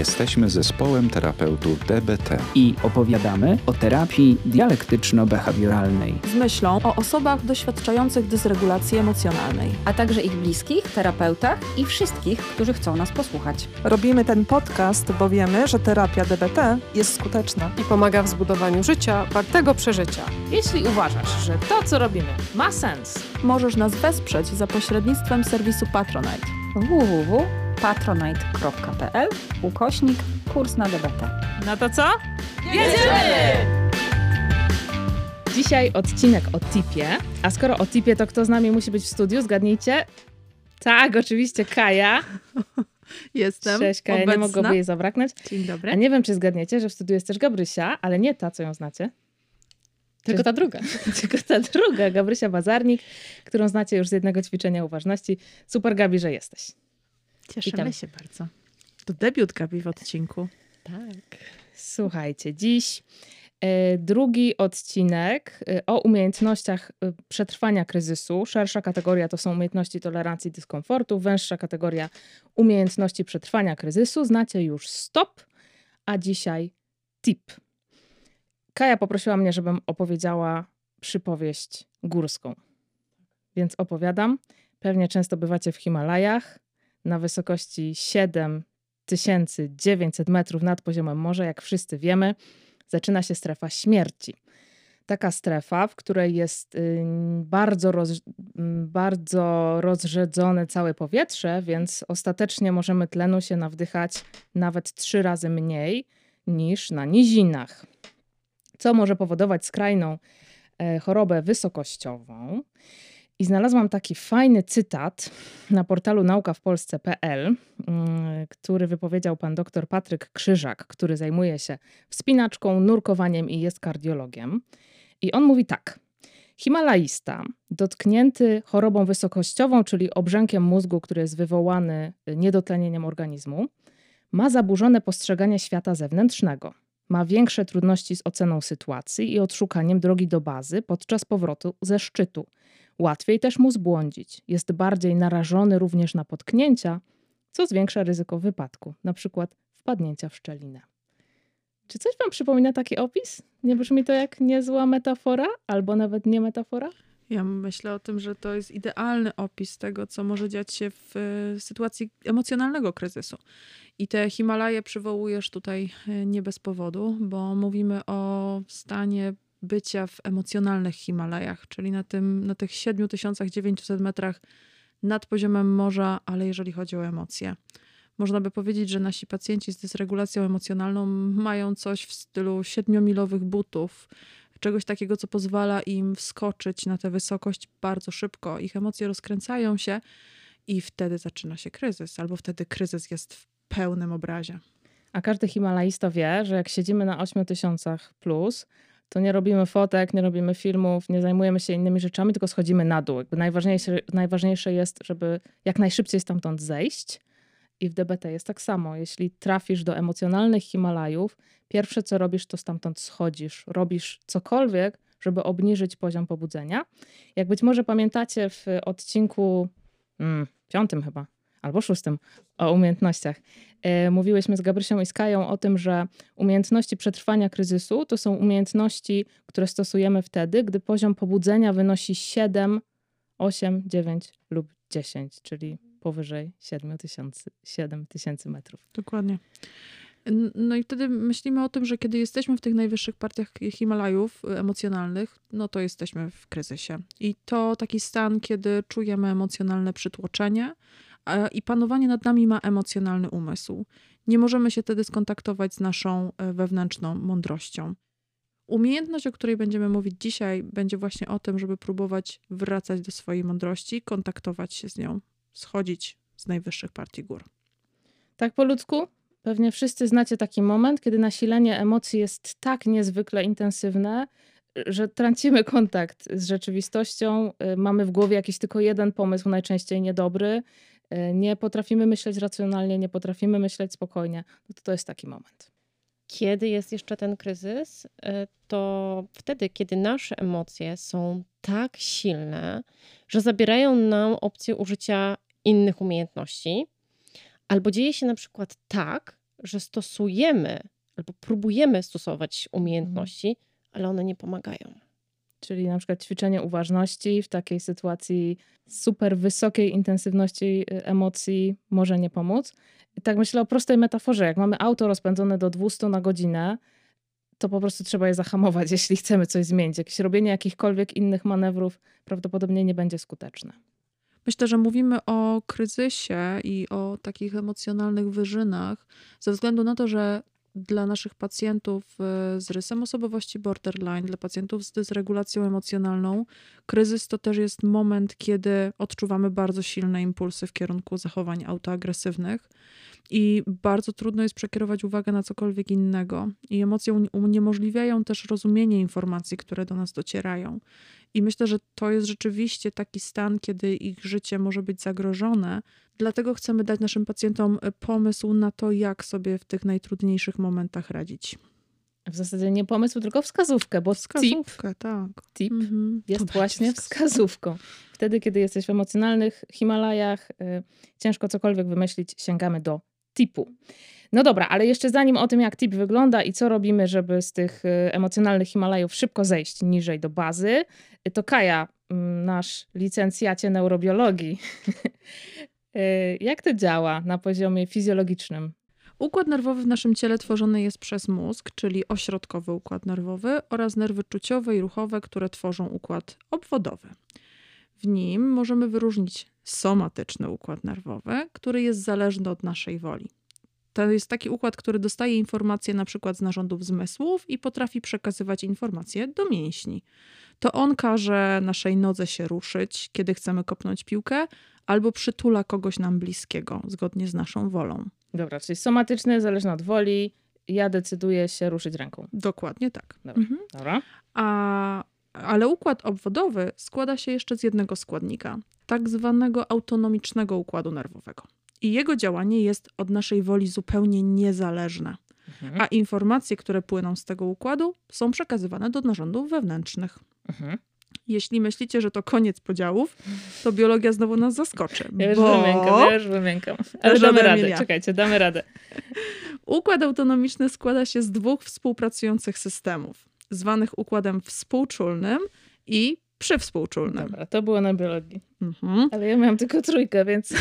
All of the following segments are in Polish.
Jesteśmy zespołem terapeutów DBT i opowiadamy o terapii dialektyczno-behawioralnej. Z myślą o osobach doświadczających dysregulacji emocjonalnej, a także ich bliskich, terapeutach i wszystkich, którzy chcą nas posłuchać. Robimy ten podcast, bo wiemy, że terapia DBT jest skuteczna. I pomaga w zbudowaniu życia wartego przeżycia. Jeśli uważasz, że to, co robimy, ma sens, możesz nas wesprzeć za pośrednictwem serwisu Patronite www.patronite.pl ukośnik kurs na DBT. No to co? Jedziemy! Dzisiaj odcinek o tipie, a skoro o tipie, to kto z nami musi być w studiu? Zgadnijcie. Tak, oczywiście Kaja. Jestem Cześć Kaja, obecna. nie mogłoby jej zabraknąć. Dzień dobry. A nie wiem, czy zgadniecie, że w studiu jest też Gabrysia, ale nie ta, co ją znacie. Tylko ta druga. Tylko ta druga, Gabrysia Bazarnik, którą znacie już z jednego ćwiczenia uważności. Super Gabi, że jesteś. Cieszymy Witam. się bardzo. To debiut Gabi w odcinku. Tak. Słuchajcie, dziś e, drugi odcinek e, o umiejętnościach e, przetrwania kryzysu. Szersza kategoria to są umiejętności tolerancji dyskomfortu, węższa kategoria umiejętności przetrwania kryzysu. Znacie już stop, a dzisiaj tip. Kaja poprosiła mnie, żebym opowiedziała przypowieść górską. Więc opowiadam. Pewnie często bywacie w Himalajach na wysokości 7900 metrów nad poziomem morza, jak wszyscy wiemy, zaczyna się strefa śmierci. Taka strefa, w której jest y, bardzo, roz, y, bardzo rozrzedzone całe powietrze, więc ostatecznie możemy tlenu się nawdychać nawet trzy razy mniej niż na nizinach. Co może powodować skrajną e, chorobę wysokościową. I znalazłam taki fajny cytat na portalu naukawpolsce.pl, mm, który wypowiedział pan dr Patryk Krzyżak, który zajmuje się wspinaczką, nurkowaniem i jest kardiologiem. I on mówi tak. Himalaista, dotknięty chorobą wysokościową, czyli obrzękiem mózgu, który jest wywołany niedotlenieniem organizmu, ma zaburzone postrzeganie świata zewnętrznego. Ma większe trudności z oceną sytuacji i odszukaniem drogi do bazy podczas powrotu ze szczytu. Łatwiej też mu zbłądzić. Jest bardziej narażony również na potknięcia, co zwiększa ryzyko wypadku, na przykład wpadnięcia w szczelinę. Czy coś wam przypomina taki opis? Nie brzmi to jak niezła metafora, albo nawet nie metafora? Ja myślę o tym, że to jest idealny opis tego, co może dziać się w e, sytuacji emocjonalnego kryzysu. I te Himalaje przywołujesz tutaj e, nie bez powodu, bo mówimy o stanie bycia w emocjonalnych Himalajach, czyli na, tym, na tych 7900 metrach nad poziomem morza, ale jeżeli chodzi o emocje. Można by powiedzieć, że nasi pacjenci z dysregulacją emocjonalną mają coś w stylu siedmiomilowych butów, czegoś takiego, co pozwala im wskoczyć na tę wysokość bardzo szybko. Ich emocje rozkręcają się i wtedy zaczyna się kryzys, albo wtedy kryzys jest w pełnym obrazie. A każdy Himalajista wie, że jak siedzimy na 8000 plus, to nie robimy fotek, nie robimy filmów, nie zajmujemy się innymi rzeczami, tylko schodzimy na dół. Jakby najważniejsze, najważniejsze jest, żeby jak najszybciej stamtąd zejść. I w DBT jest tak samo. Jeśli trafisz do emocjonalnych Himalajów, pierwsze co robisz, to stamtąd schodzisz. Robisz cokolwiek, żeby obniżyć poziom pobudzenia. Jak być może pamiętacie w odcinku mm, piątym chyba, albo szóstym o umiejętnościach, e, mówiłyśmy z Gabrysią i z Kają o tym, że umiejętności przetrwania kryzysu to są umiejętności, które stosujemy wtedy, gdy poziom pobudzenia wynosi 7, 8, 9 lub 10, czyli powyżej 7 tysięcy, 7 tysięcy metrów. Dokładnie. No i wtedy myślimy o tym, że kiedy jesteśmy w tych najwyższych partiach Himalajów emocjonalnych, no to jesteśmy w kryzysie. I to taki stan, kiedy czujemy emocjonalne przytłoczenie i panowanie nad nami ma emocjonalny umysł. Nie możemy się wtedy skontaktować z naszą wewnętrzną mądrością. Umiejętność, o której będziemy mówić dzisiaj, będzie właśnie o tym, żeby próbować wracać do swojej mądrości, kontaktować się z nią, schodzić z najwyższych partii gór. Tak po ludzku? Pewnie wszyscy znacie taki moment, kiedy nasilenie emocji jest tak niezwykle intensywne, że tracimy kontakt z rzeczywistością. Mamy w głowie jakiś tylko jeden pomysł, najczęściej niedobry. Nie potrafimy myśleć racjonalnie, nie potrafimy myśleć spokojnie. No to, to jest taki moment. Kiedy jest jeszcze ten kryzys, to wtedy, kiedy nasze emocje są tak silne, że zabierają nam opcję użycia innych umiejętności, albo dzieje się na przykład tak, że stosujemy albo próbujemy stosować umiejętności, ale one nie pomagają. Czyli na przykład ćwiczenie uważności w takiej sytuacji super wysokiej intensywności y, emocji może nie pomóc. Tak myślę o prostej metaforze. Jak mamy auto rozpędzone do 200 na godzinę, to po prostu trzeba je zahamować, jeśli chcemy coś zmienić. Jakieś robienie jakichkolwiek innych manewrów prawdopodobnie nie będzie skuteczne. Myślę, że mówimy o kryzysie i o takich emocjonalnych wyżynach ze względu na to, że dla naszych pacjentów e, z rysem osobowości borderline, dla pacjentów z dysregulacją emocjonalną, kryzys to też jest moment, kiedy odczuwamy bardzo silne impulsy w kierunku zachowań autoagresywnych i bardzo trudno jest przekierować uwagę na cokolwiek innego. I emocje uniemożliwiają też rozumienie informacji, które do nas docierają. I myślę, że to jest rzeczywiście taki stan, kiedy ich życie może być zagrożone. Dlatego chcemy dać naszym pacjentom e, pomysł na to, jak sobie w tych najtrudniejszych momentach radzić. W zasadzie nie pomysł, tylko wskazówkę, bo Wskazówkę, tip, tak. tip Mhm. jest To właśnie wskazówką. Wtedy, kiedy jesteś w emocjonalnych Himalajach, y, ciężko cokolwiek wymyślić, sięgamy do tipu. No dobra, ale jeszcze zanim o tym, jak tip wygląda i co robimy, żeby z tych y, emocjonalnych Himalajów szybko zejść niżej do bazy, y, to Kaja, mm, nasz licencjacie neurobiologii, y, jak to działa na poziomie fizjologicznym? Układ nerwowy w naszym ciele tworzony jest przez mózg, czyli ośrodkowy układ nerwowy oraz nerwy czuciowe i ruchowe, które tworzą układ obwodowy. W nim możemy wyróżnić somatyczny układ nerwowy, który jest zależny od naszej woli. To jest taki układ, który dostaje informacje na przykład z narządów zmysłów i potrafi przekazywać informacje do mięśni. To on każe naszej nodze się ruszyć, kiedy chcemy kopnąć piłkę, albo przytula kogoś nam bliskiego, zgodnie z naszą wolą. Dobra, czyli somatyczny, zależny od woli, ja decyduję się ruszyć ręką. Dokładnie tak. Dobra. Mhm. Dobra. A, ale układ obwodowy składa się jeszcze z jednego składnika, tak zwanego autonomicznego układu nerwowego. I jego działanie jest od naszej woli zupełnie niezależne. Mhm. A informacje, które płyną z tego układu, są przekazywane do narządów wewnętrznych. Mhm. Jeśli myślicie, że to koniec podziałów, to biologia znowu nas zaskoczy. Ja już bo wymiękam, ja już wymiękam. Ale Żaden damy radę, Emilia. czekajcie, damy radę. układ autonomiczny składa się z dwóch współpracujących systemów, zwanych układem współczulnym i przywspółczulnym. Dobra, to było na biologii. Mhm. Ale ja miałam tylko trójkę, więc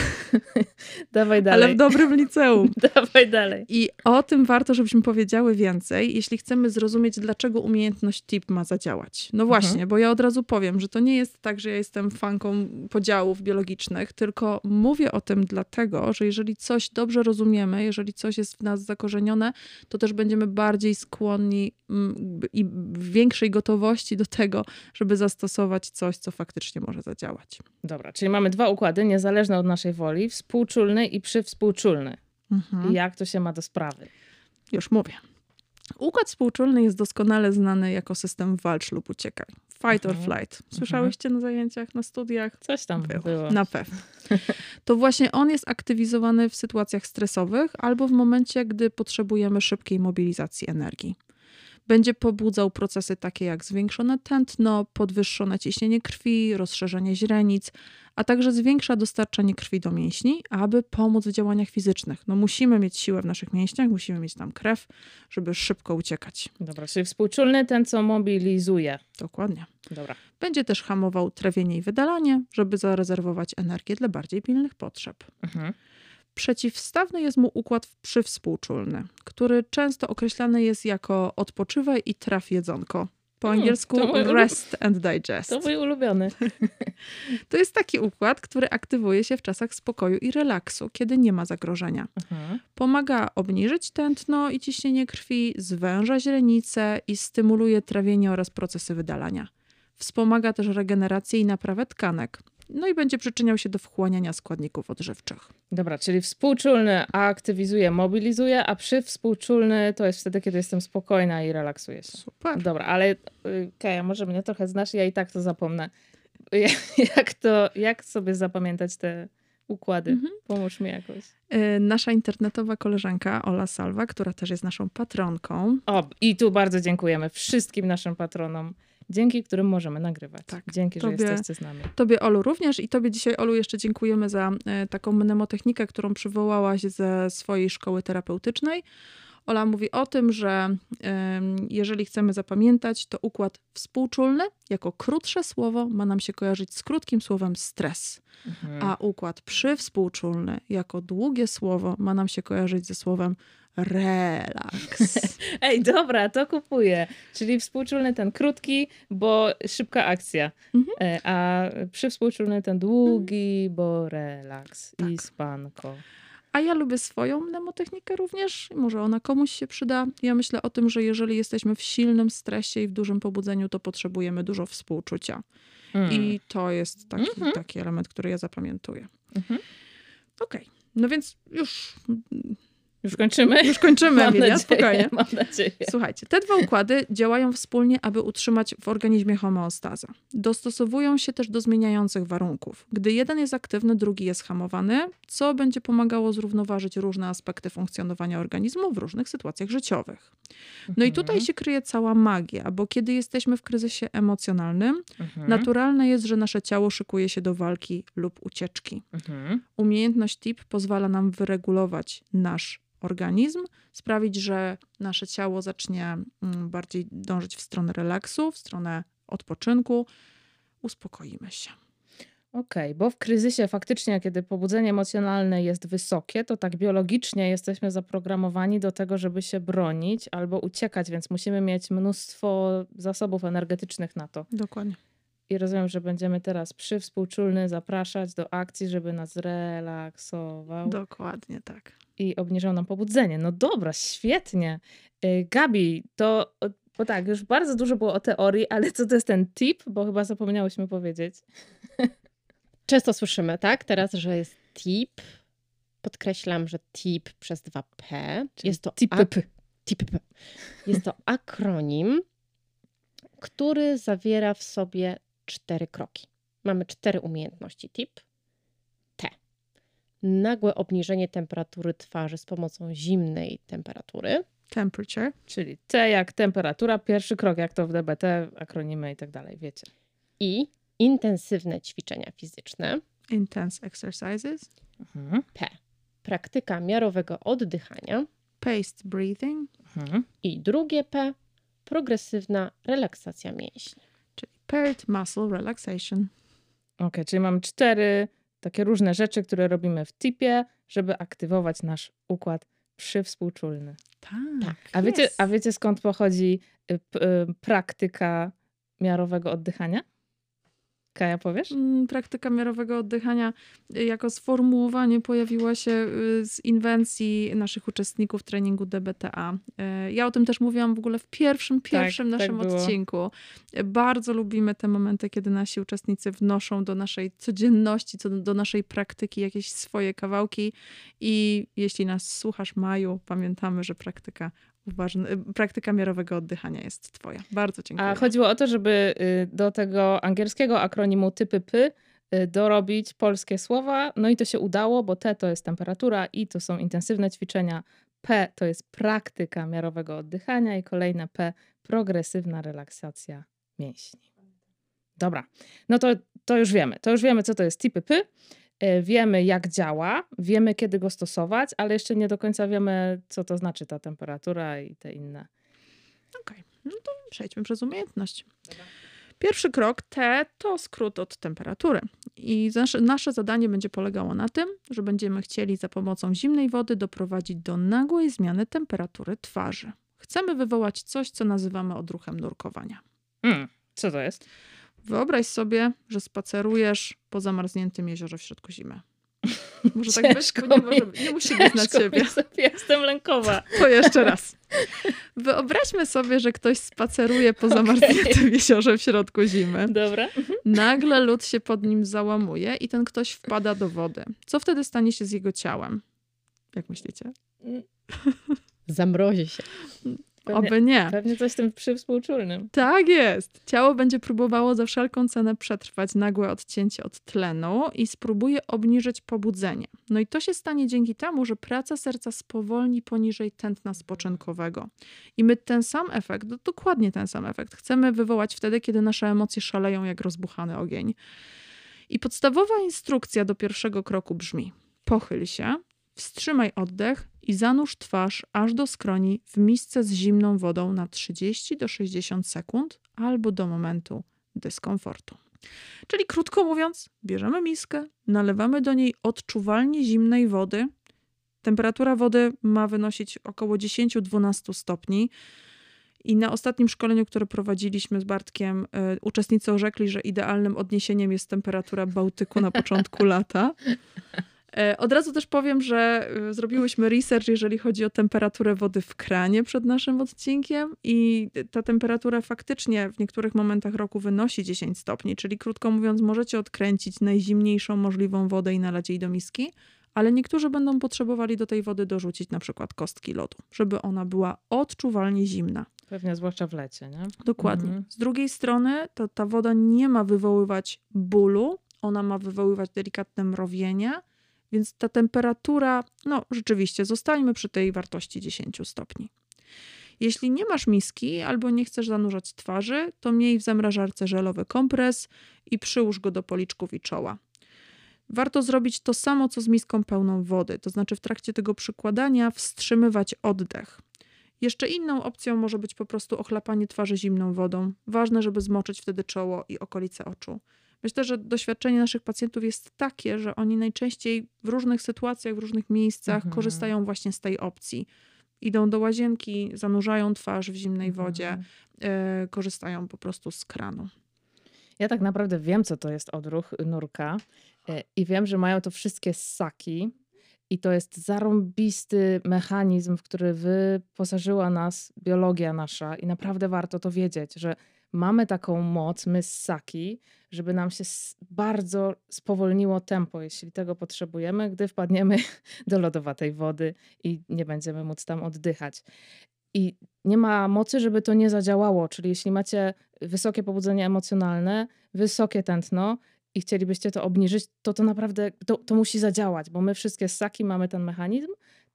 dawaj dalej. Ale w dobrym liceum. Dawaj dalej. I o tym warto, żebyśmy powiedziały więcej, jeśli chcemy zrozumieć, dlaczego umiejętność TIP ma zadziałać. No właśnie, Mhm. bo ja od razu powiem, że to nie jest tak, że ja jestem fanką podziałów biologicznych, tylko mówię o tym dlatego, że jeżeli coś dobrze rozumiemy, jeżeli coś jest w nas zakorzenione, to też będziemy bardziej skłonni mm, i w większej gotowości do tego, żeby zastosować coś, co faktycznie może zadziałać. Dobra, czyli mamy dwa układy niezależne od naszej woli, współczulny i przywspółczulny. Mhm. I jak to się ma do sprawy? Już mówię. Układ współczulny jest doskonale znany jako system walcz lub uciekaj. Fight or Mhm. flight. Słyszałyście na zajęciach, na studiach? Coś tam Było. było. Na pewno. To właśnie on jest aktywizowany w sytuacjach stresowych albo w momencie, gdy potrzebujemy szybkiej mobilizacji energii. Będzie pobudzał procesy takie jak zwiększone tętno, podwyższone ciśnienie krwi, rozszerzenie źrenic, a także zwiększa dostarczanie krwi do mięśni, aby pomóc w działaniach fizycznych. No musimy mieć siłę w naszych mięśniach, musimy mieć tam krew, żeby szybko uciekać. Dobra, czyli współczulny ten, co mobilizuje. Dokładnie. Dobra. Będzie też hamował trawienie i wydalanie, żeby zarezerwować energię dla bardziej pilnych potrzeb. Mhm. Przeciwstawny jest mu układ przywspółczulny, który często określany jest jako odpoczywaj i traf jedzonko. Po Mm, angielsku rest and digest. To mój ulubiony. To jest taki układ, który aktywuje się w czasach spokoju i relaksu, kiedy nie ma zagrożenia. Mhm. Pomaga obniżyć tętno i ciśnienie krwi, zwęża źrenice i stymuluje trawienie oraz procesy wydalania. Wspomaga też regenerację i naprawę tkanek. No i będzie przyczyniał się do wchłaniania składników odżywczych. Dobra, czyli współczulny aktywizuje, mobilizuje, a przywspółczulny to jest wtedy, kiedy jestem spokojna i relaksuję się. Super. Dobra, ale y, Kaja, może mnie trochę znasz, ja i tak to zapomnę. Jak to, jak sobie zapamiętać te układy? Mhm. Pomóż mi jakoś. Y, Nasza internetowa koleżanka Ola Salwa, która też jest naszą patronką, O, i tu bardzo dziękujemy wszystkim naszym patronom dzięki którym możemy nagrywać. Tak, Dzięki, tobie- że jesteście z nami. Tobie, Olu, również i Tobie dzisiaj, Olu, jeszcze dziękujemy za e, taką mnemotechnikę, którą przywołałaś ze swojej szkoły terapeutycznej. Ola mówi o tym, że jeżeli chcemy zapamiętać, to układ współczulny jako krótsze słowo ma nam się kojarzyć z krótkim słowem stres, Mhm. a układ przywspółczulny jako długie słowo ma nam się kojarzyć ze słowem relaks. Ej, dobra, to kupuję. Czyli współczulny ten krótki, bo szybka akcja. Mhm. E, A przywspółczulny ten długi, bo relaks i Tak. spanko. A ja lubię swoją mnemotechnikę również. Może ona komuś się przyda. Ja myślę o tym, że jeżeli jesteśmy w silnym stresie i w dużym pobudzeniu, to potrzebujemy dużo współczucia. Mm. I to jest taki, Mhm. taki element, który ja zapamiętuję. Mhm. Okej. No więc już, Już kończymy? już kończymy, Mam Emilia, nadzieję, spokojnie. Mam nadzieję. Słuchajcie, te dwa układy działają wspólnie, aby utrzymać w organizmie homeostazę. Dostosowują się też do zmieniających warunków. Gdy jeden jest aktywny, drugi jest hamowany, co będzie pomagało zrównoważyć różne aspekty funkcjonowania organizmu w różnych sytuacjach życiowych. No i tutaj Mhm. się kryje cała magia, bo kiedy jesteśmy w kryzysie emocjonalnym, Mhm. naturalne jest, że nasze ciało szykuje się do walki lub ucieczki. Mhm. Umiejętność TIP pozwala nam wyregulować nasz organizm, sprawić, że nasze ciało zacznie mm, bardziej dążyć w stronę relaksu, w stronę odpoczynku. Uspokoimy się. Okej, bo w kryzysie faktycznie, kiedy pobudzenie emocjonalne jest wysokie, to tak biologicznie jesteśmy zaprogramowani do tego, żeby się bronić albo uciekać, więc musimy mieć mnóstwo zasobów energetycznych na to. Dokładnie. I rozumiem, że będziemy teraz przywspółczulny zapraszać do akcji, żeby nas relaksował Dokładnie tak. i obniżał nam pobudzenie. No dobra, świetnie. Y, Gabi, to bo tak, już bardzo dużo było o teorii, ale co to jest ten tip? Bo chyba zapomniałyśmy powiedzieć. Często słyszymy, tak, teraz, że jest tip. Podkreślam, że tip przez 2P. Jest to tip. TIP. Jest to akronim, który zawiera w sobie cztery kroki. Mamy cztery umiejętności TIP. T. Nagłe obniżenie temperatury twarzy z pomocą zimnej temperatury. Temperature. Czyli T jak temperatura, pierwszy krok, jak to w DBT, akronimy i tak dalej, wiecie. I intensywne ćwiczenia fizyczne. Intense exercises. Mhm. P. Praktyka miarowego oddychania. Paced breathing. Mhm. I drugie P. Progresywna relaksacja mięśni. Paired muscle relaxation. Okej, czyli mamy cztery takie różne rzeczy, które robimy w tipie, żeby aktywować nasz układ przywspółczulny. Tak. Tak. A wiecie, Jest. a wiecie skąd pochodzi y, p, y, praktyka miarowego oddychania? Kaja, powiesz? Mm, Praktyka miarowego oddychania y, jako sformułowanie pojawiła się y, z inwencji naszych uczestników treningu DBTA. Y, Ja o tym też mówiłam w ogóle w pierwszym, pierwszym tak naszym było. odcinku. Bardzo lubimy te momenty, kiedy nasi uczestnicy wnoszą do naszej codzienności, co do, do naszej praktyki jakieś swoje kawałki i jeśli nas słuchasz Maju, pamiętamy, że praktyka uważna, y, praktyka miarowego oddychania jest twoja. Bardzo dziękuję. A chodziło o to, żeby y, do tego angielskiego akronimu typy P y, dorobić polskie słowa. No i to się udało, bo T to jest temperatura, I to są intensywne ćwiczenia, P to jest praktyka miarowego oddychania i kolejne P progresywna relaksacja mięśni. Dobra, no to, to już wiemy. To już wiemy, co to jest typy P. Y, Wiemy, jak działa, wiemy, kiedy go stosować, ale jeszcze nie do końca wiemy, co to znaczy ta temperatura i te inne. Okej, no to przejdźmy przez umiejętność. Pierwszy krok T to skrót od temperatury. I nasze, nasze zadanie będzie polegało na tym, że będziemy chcieli za pomocą zimnej wody doprowadzić do nagłej zmiany temperatury twarzy. Chcemy wywołać coś, co nazywamy odruchem nurkowania. Mm, co to jest? Wyobraź sobie, że spacerujesz po zamarzniętym jeziorze w środku zimy. Może tak być? Bo nie, może, nie musi być na ciężko ciebie. sobie, Jestem lękowa. To jeszcze raz. Wyobraźmy sobie, że ktoś spaceruje po zamarzniętym jeziorze w środku zimy. Dobra. Nagle lód się pod nim załamuje i ten ktoś wpada do wody. Co wtedy stanie się z jego ciałem? Jak myślicie? Zamrozi się. Pewnie, Oby nie. pewnie coś tym przywspółczulnym. Tak jest. Ciało będzie próbowało za wszelką cenę przetrwać nagłe odcięcie od tlenu i spróbuje obniżyć pobudzenie. No i to się stanie dzięki temu, że praca serca spowolni poniżej tętna spoczynkowego. I my ten sam efekt, do- dokładnie ten sam efekt, chcemy wywołać wtedy, kiedy nasze emocje szaleją jak rozbuchany ogień. I podstawowa instrukcja do pierwszego kroku brzmi: pochyl się, wstrzymaj oddech i zanurz twarz aż do skroni w misce z zimną wodą na 30 do 60 sekund albo do momentu dyskomfortu. Czyli krótko mówiąc, bierzemy miskę, nalewamy do niej odczuwalnie zimnej wody. Temperatura wody ma wynosić około 10-12 stopni. I na ostatnim szkoleniu, które prowadziliśmy z Bartkiem, y, uczestnicy orzekli, że idealnym odniesieniem jest temperatura Bałtyku na początku lata. E, Od razu też powiem, że y, zrobiłyśmy research, jeżeli chodzi o temperaturę wody w kranie przed naszym odcinkiem i ta temperatura faktycznie w niektórych momentach roku wynosi 10 stopni, czyli krótko mówiąc możecie odkręcić najzimniejszą możliwą wodę i nalać jej do miski, ale niektórzy będą potrzebowali do tej wody dorzucić na przykład kostki lodu, żeby ona była odczuwalnie zimna. Pewnie zwłaszcza w lecie, nie? Dokładnie. Mhm. Z drugiej strony to ta woda nie ma wywoływać bólu, ona ma wywoływać delikatne mrowienie, więc ta temperatura, no rzeczywiście, zostańmy przy tej wartości 10 stopni. Jeśli nie masz miski albo nie chcesz zanurzać twarzy, to miej w zamrażarce żelowy kompres i przyłóż go do policzków i czoła. Warto zrobić to samo, co z miską pełną wody, to znaczy w trakcie tego przykładania wstrzymywać oddech. Jeszcze inną opcją może być po prostu ochlapanie twarzy zimną wodą. Ważne, żeby zmoczyć wtedy czoło i okolice oczu. Myślę, że doświadczenie naszych pacjentów jest takie, że oni najczęściej w różnych sytuacjach, w różnych miejscach Mhm. korzystają właśnie z tej opcji. Idą do łazienki, zanurzają twarz w zimnej wodzie, Mhm. e, korzystają po prostu z kranu. Ja tak naprawdę wiem, co to jest odruch nurka e, i wiem, że mają to wszystkie ssaki i to jest zarąbisty mechanizm, w który wyposażyła nas biologia nasza i naprawdę warto to wiedzieć, że mamy taką moc, my ssaki, żeby nam się bardzo spowolniło tempo, jeśli tego potrzebujemy, gdy wpadniemy do lodowatej wody i nie będziemy móc tam oddychać. I nie ma mocy, żeby to nie zadziałało. Czyli jeśli macie wysokie pobudzenie emocjonalne, wysokie tętno i chcielibyście to obniżyć, to to naprawdę to, to musi zadziałać, bo my wszystkie ssaki mamy ten mechanizm.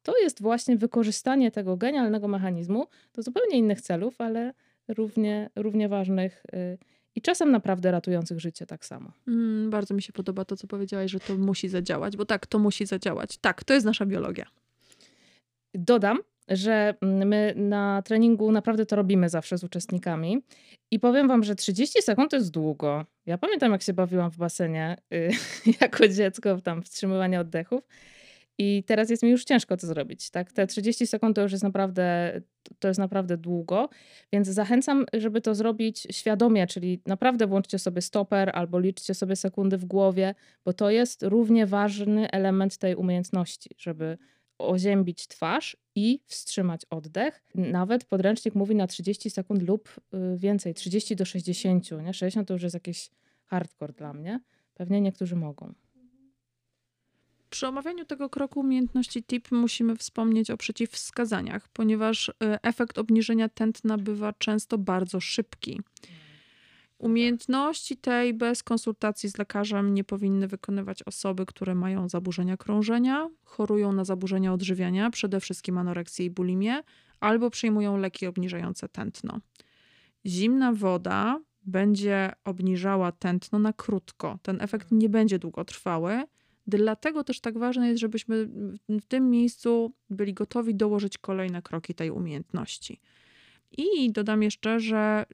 To jest właśnie wykorzystanie tego genialnego mechanizmu do zupełnie innych celów, ale równie, równie ważnych y, i czasem naprawdę ratujących życie tak samo. Mm, bardzo mi się podoba to, co powiedziałaś, że to musi zadziałać, bo tak, to musi zadziałać. Tak, to jest nasza biologia. Dodam, że mm, my na treningu naprawdę to robimy zawsze z uczestnikami i powiem wam, że 30 sekund to jest długo. Ja pamiętam, jak się bawiłam w basenie y, jako dziecko, tam wstrzymywanie oddechów i teraz jest mi już ciężko to zrobić. Tak? Te 30 sekund to już jest naprawdę, to jest naprawdę długo, więc zachęcam, żeby to zrobić świadomie, czyli naprawdę włączcie sobie stoper albo liczcie sobie sekundy w głowie, bo to jest równie ważny element tej umiejętności, żeby oziębić twarz i wstrzymać oddech. Nawet podręcznik mówi na 30 sekund lub y, więcej, 30 do 60. Nie? 60 to już jest jakiś hardcore dla mnie. Pewnie niektórzy mogą. Przy omawianiu tego kroku umiejętności TIP musimy wspomnieć o przeciwwskazaniach, ponieważ y, efekt obniżenia tętna bywa często bardzo szybki. Umiejętności tej bez konsultacji z lekarzem nie powinny wykonywać osoby, które mają zaburzenia krążenia, chorują na zaburzenia odżywiania, przede wszystkim anoreksję i bulimię, albo przyjmują leki obniżające tętno. Zimna woda będzie obniżała tętno na krótko. Ten efekt nie będzie długotrwały. Dlatego też tak ważne jest, żebyśmy w tym miejscu byli gotowi dołożyć kolejne kroki tej umiejętności. I dodam jeszcze, że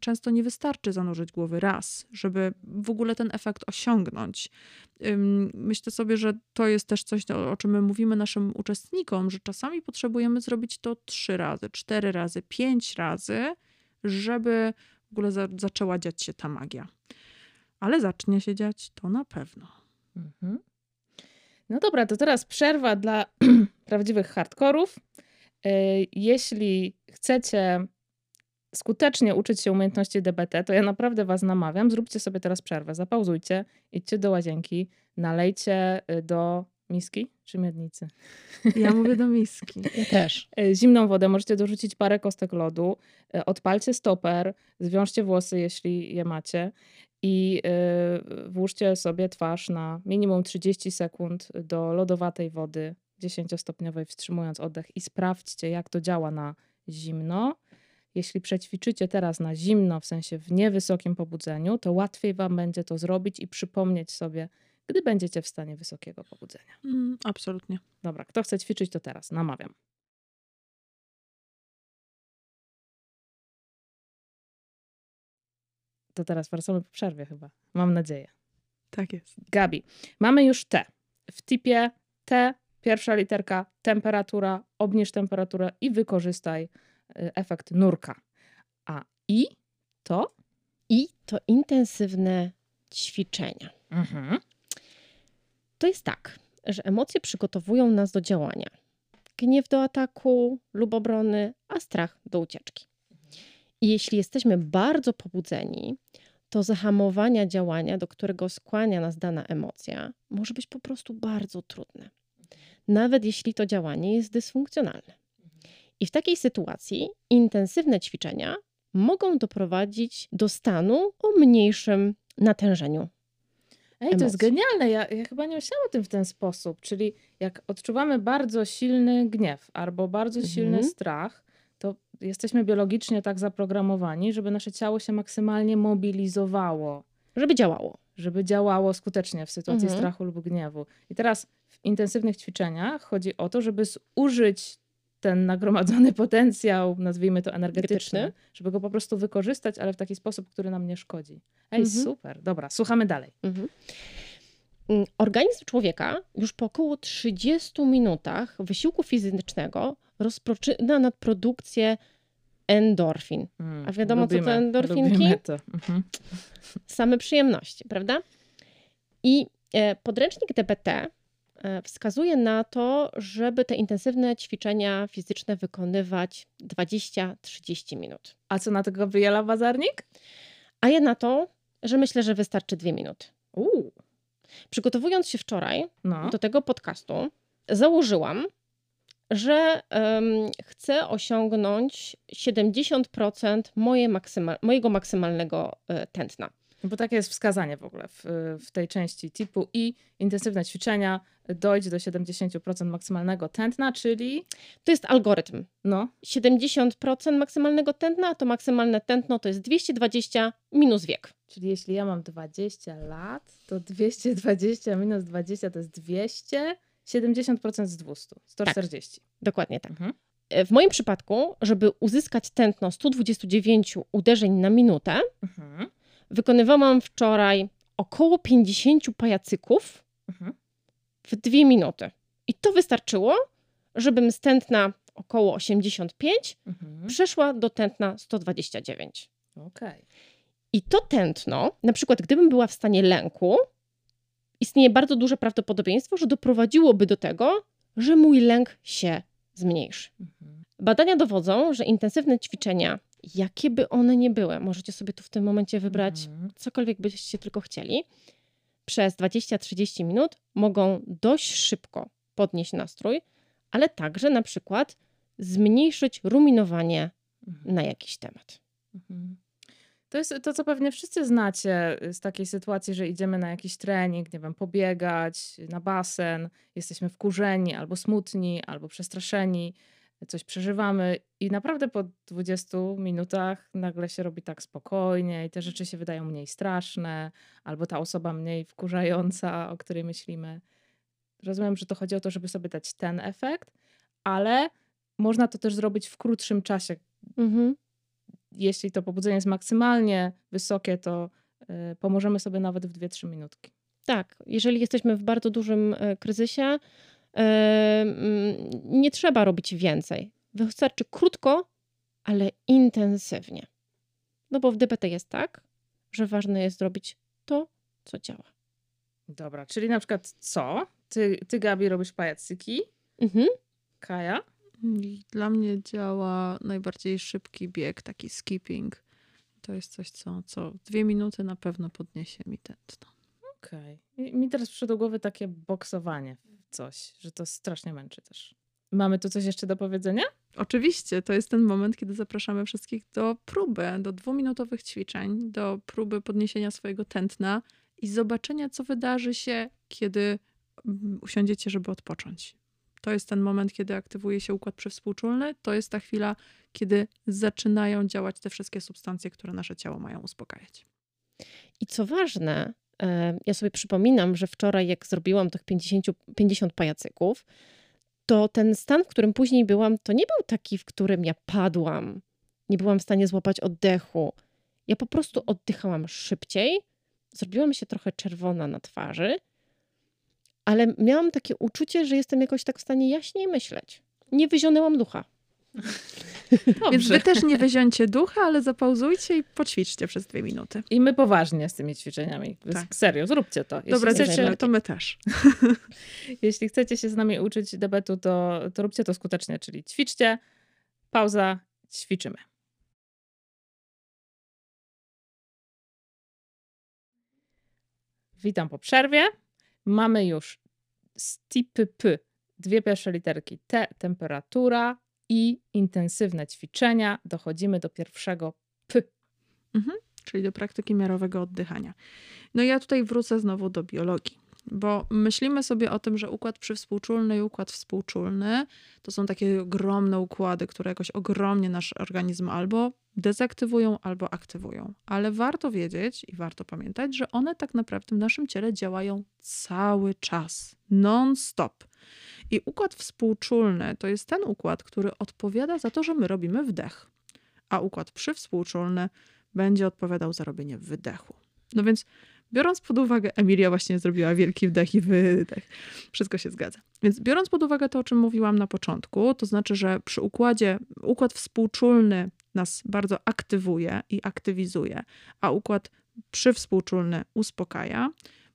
często nie wystarczy zanurzyć głowy raz, żeby w ogóle ten efekt osiągnąć. Myślę sobie, że to jest też coś, o czym my mówimy naszym uczestnikom, że czasami potrzebujemy zrobić to trzy razy, cztery razy, pięć razy, żeby w ogóle za zaczęła dziać się ta magia. Ale zacznie się dziać to na pewno. Mhm. No dobra, to teraz przerwa dla prawdziwych hardkorów. Y, Jeśli chcecie skutecznie uczyć się umiejętności DBT, to ja naprawdę Was namawiam, zróbcie sobie teraz przerwę, zapauzujcie, idźcie do łazienki, nalejcie y, do Miski czy miednicy? Ja mówię do miski. Ja też. E, Zimną wodę możecie dorzucić parę kostek lodu, odpalcie stoper, zwiążcie włosy, jeśli je macie i włóżcie sobie twarz na minimum 30 sekund do lodowatej wody 10-stopniowej, wstrzymując oddech i sprawdźcie, jak to działa na zimno. Jeśli przećwiczycie teraz na zimno, w sensie w niewysokim pobudzeniu, to łatwiej wam będzie to zrobić i przypomnieć sobie, gdy będziecie w stanie wysokiego pobudzenia. Mm, absolutnie. Dobra, kto chce ćwiczyć, to teraz. Namawiam. To teraz wracamy po przerwie chyba. Mam nadzieję. Tak jest. Gabi, mamy już T. W tipie T, pierwsza literka, temperatura, obniż temperaturę i wykorzystaj y, efekt nurka. A I to? I to intensywne ćwiczenia. Mhm. To jest tak, że emocje przygotowują nas do działania. Gniew do ataku lub obrony, a strach do ucieczki. I jeśli jesteśmy bardzo pobudzeni, to zahamowania działania, do którego skłania nas dana emocja, może być po prostu bardzo trudne. Nawet jeśli to działanie jest dysfunkcjonalne. I w takiej sytuacji intensywne ćwiczenia mogą doprowadzić do stanu o mniejszym natężeniu Ej, to jest emocji. genialne. Ja, ja chyba nie myślałam o tym w ten sposób. Czyli jak odczuwamy bardzo silny gniew albo bardzo silny Mhm. strach, to jesteśmy biologicznie tak zaprogramowani, żeby nasze ciało się maksymalnie mobilizowało, żeby działało. żeby działało skutecznie w sytuacji Mhm. strachu lub gniewu. I teraz intensywnych ćwiczeniach chodzi o to, żeby zużyć ten nagromadzony potencjał, nazwijmy to energetyczny, Energetyczny. żeby go po prostu wykorzystać, ale w taki sposób, który nam nie szkodzi. Ej, Mhm. super. Dobra, słuchamy dalej. Mhm. Mm, Organizm człowieka już po około 30 minutach wysiłku fizycznego rozpoczyna nadprodukcję endorfin. Mm, A wiadomo, co to lubimy, endorfinki? Lubimy to. Mhm. Same przyjemności, prawda? I e, podręcznik DBT wskazuje na to, żeby te intensywne ćwiczenia fizyczne wykonywać 20-30 minut. A co na to Gabriela Bazarnik? A ja na to, że myślę, że wystarczy 2 minuty. Uuu, Przygotowując się wczoraj, no. do tego podcastu założyłam, że em, chcę osiągnąć 70% moje maksyma- mojego maksymalnego e, tętna. Bo takie jest wskazanie w ogóle w, w tej części typu i intensywne ćwiczenia dojść do 70% maksymalnego tętna, czyli To jest algorytm. no, 70% maksymalnego tętna, to maksymalne tętno to jest 220 minus wiek. czyli jeśli ja mam 20 lat, to 220 minus 20 to jest 200, 70% z 200, 140. Dokładnie tak. Mhm. E, W moim przypadku, żeby uzyskać tętno 129 uderzeń na minutę, Mhm. Wykonywałam wczoraj około 50 pajacyków Mhm. w dwie minuty. I to wystarczyło, żebym z tętna około 85 Mhm. przeszła do tętna 129. Okej. I to tętno, na przykład gdybym była w stanie lęku, istnieje bardzo duże prawdopodobieństwo, że doprowadziłoby do tego, że mój lęk się zmniejszy. Mhm. Badania dowodzą, że intensywne ćwiczenia, jakie by one nie były, możecie sobie tu w tym momencie wybrać Mhm. cokolwiek byście tylko chcieli, przez 20-30 minut mogą dość szybko podnieść nastrój, ale także na przykład zmniejszyć ruminowanie Mhm. na jakiś temat. Mhm. To jest to, co pewnie wszyscy znacie z takiej sytuacji, że idziemy na jakiś trening, nie wiem, pobiegać, na basen, jesteśmy wkurzeni, albo smutni, albo przestraszeni, coś przeżywamy i naprawdę po 20 minutach nagle się robi tak spokojnie i te rzeczy się wydają mniej straszne, albo ta osoba mniej wkurzająca, o której myślimy. Rozumiem, że to chodzi o to, żeby sobie dać ten efekt, ale można to też zrobić w krótszym czasie, Mhm. jeśli to pobudzenie jest maksymalnie wysokie, to y, pomożemy sobie nawet w 2-3 minutki. Tak, jeżeli jesteśmy w bardzo dużym e, kryzysie, nie trzeba robić więcej. Wystarczy krótko, ale intensywnie. No bo w DBT jest tak, że ważne jest zrobić to, co działa. Dobra, czyli na przykład co? Ty, ty Gabi, robisz pajacyki, Mhm. Kaja? I Dla mnie działa najbardziej szybki bieg, taki skipping. To jest coś, co, co w dwie minuty na pewno podniesie mi tętno. Okej. I Mi teraz przyszło do głowy takie boksowanie. Coś, że to strasznie męczy też. Mamy tu coś jeszcze do powiedzenia? Oczywiście, to jest ten moment, kiedy zapraszamy wszystkich do próby, do dwuminutowych ćwiczeń, do próby podniesienia swojego tętna i zobaczenia, co wydarzy się, kiedy mm, usiądziecie, żeby odpocząć. To jest ten moment, kiedy aktywuje się układ przywspółczulny. To jest ta chwila, kiedy zaczynają działać te wszystkie substancje, które nasze ciało mają uspokajać. I co ważne, ja sobie przypominam, że wczoraj, jak zrobiłam tych 50, 50 pajacyków, to ten stan, w którym później byłam, to nie był taki, w którym ja padłam. Nie byłam w stanie złapać oddechu. Ja po prostu oddychałam szybciej, zrobiłam się trochę czerwona na twarzy, ale miałam takie uczucie, że jestem jakoś tak w stanie jaśniej myśleć. Nie wyzionęłam ducha. Więc wy też nie weziącie ducha, ale zapauzujcie i poćwiczcie przez dwie minuty. I my poważnie z tymi ćwiczeniami. Tak. Serio, zróbcie to. Dobra, dziewczyny, to my też. Jeśli chcecie się z nami uczyć debetu, to, to róbcie to skutecznie, czyli ćwiczcie, pauza, ćwiczymy. Witam po przerwie. Mamy już stipy P, dwie pierwsze literki T, temperatura i intensywne ćwiczenia. Dochodzimy do pierwszego P. czyli do praktyki miarowego oddychania. No ja tutaj wrócę znowu do biologii, bo myślimy sobie o tym, że układ przywspółczulny i układ współczulny to są takie ogromne układy, które jakoś ogromnie nasz organizm albo dezaktywują, albo aktywują. Ale warto wiedzieć i warto pamiętać, że one tak naprawdę w naszym ciele działają cały czas, non-stop. I układ współczulny to jest ten układ, który odpowiada za to, że my robimy wdech, a układ przywspółczulny będzie odpowiadał za robienie wydechu. No więc biorąc pod uwagę, Emilia właśnie zrobiła wielki wdech i wydech. Wszystko się zgadza. Więc biorąc pod uwagę to, o czym mówiłam na początku, to znaczy, że przy układzie, układ współczulny nas bardzo aktywuje i aktywizuje, a układ przywspółczulny uspokaja,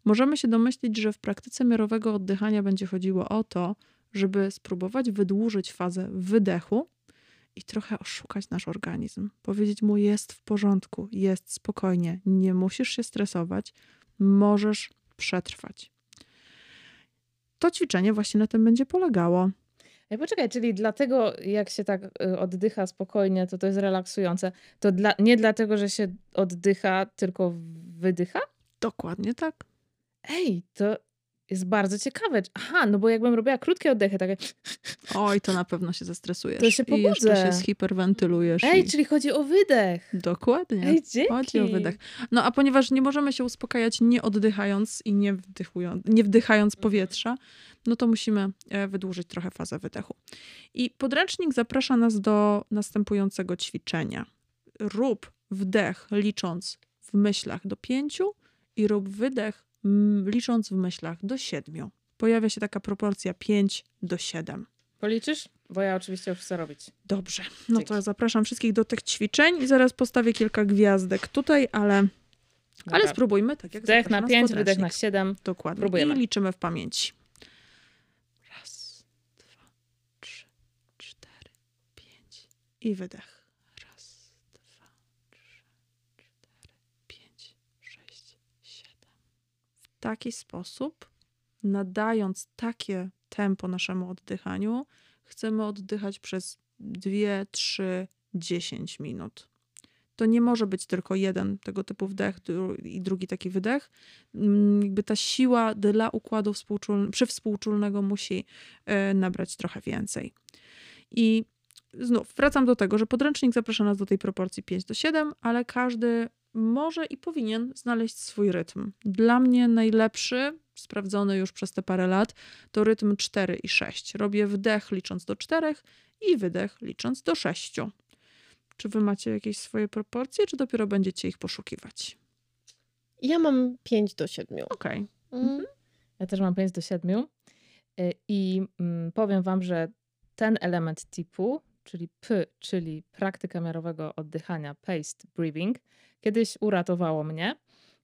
możemy się domyślić, że w praktyce miarowego oddychania będzie chodziło o to, żeby spróbować wydłużyć fazę wydechu, i trochę oszukać nasz organizm. Powiedzieć mu: jest w porządku, jest spokojnie, nie musisz się stresować, możesz przetrwać. To ćwiczenie właśnie na tym będzie polegało. Ej, poczekaj, czyli dlatego jak się tak y, oddycha spokojnie, to to jest relaksujące. To dla, nie dlatego, że się oddycha, tylko wydycha? Dokładnie tak. Ej, to jest bardzo ciekawe. Aha, no bo jakbym robiła krótkie oddechy, takie... Oj, to na pewno się zestresujesz. To się I jeszcze pobudzę. się zhiperwentylujesz. Ej, i... czyli chodzi o wydech. Dokładnie. Ej, dzięki. Chodzi o wydech. No a ponieważ nie możemy się uspokajać nie oddychając i nie, wdychując, nie wdychając powietrza, no to musimy e, wydłużyć trochę fazę wydechu. I podręcznik zaprasza nas do następującego ćwiczenia. Rób wdech licząc w myślach do pięciu i rób wydech licząc w myślach do siedmiu. Pojawia się taka proporcja 5 do 7. Policzysz? Bo ja oczywiście już chcę robić. Dobrze, no to Dzięki. ja zapraszam wszystkich do tych ćwiczeń i zaraz postawię kilka gwiazdek tutaj, ale, ale spróbujmy tak jak Wdech na nas 5, podręcznik. wydech na 7. Dokładnie. Próbujemy. I liczymy w pamięci. Raz, dwa, trzy, cztery, pięć. I wydech. Raz, dwa, trzy, cztery, pięć, sześć, siedem. W taki sposób, nadając takie tempo naszemu oddychaniu, chcemy oddychać przez dwie, trzy, dziesięć minut. To nie może być tylko jeden tego typu wdech i drugi taki wydech. Mm, Jakby ta siła dla układu współczul- przywspółczulnego musi e, nabrać trochę więcej. I znów wracam do tego, że podręcznik zaprasza nas do tej proporcji 5 do 7, ale każdy może i powinien znaleźć swój rytm. Dla mnie najlepszy, sprawdzony już przez te parę lat, to rytm 4 i 6. Robię wdech licząc do 4 i wydech licząc do 6. Czy wy macie jakieś swoje proporcje, czy dopiero będziecie ich poszukiwać? Ja mam 5 do 7. Okej. Mm. Ja też mam 5 do 7. Y, I mm, powiem wam, że ten element typu, czyli P, czyli praktyka miarowego oddychania, paced breathing, kiedyś uratowało mnie,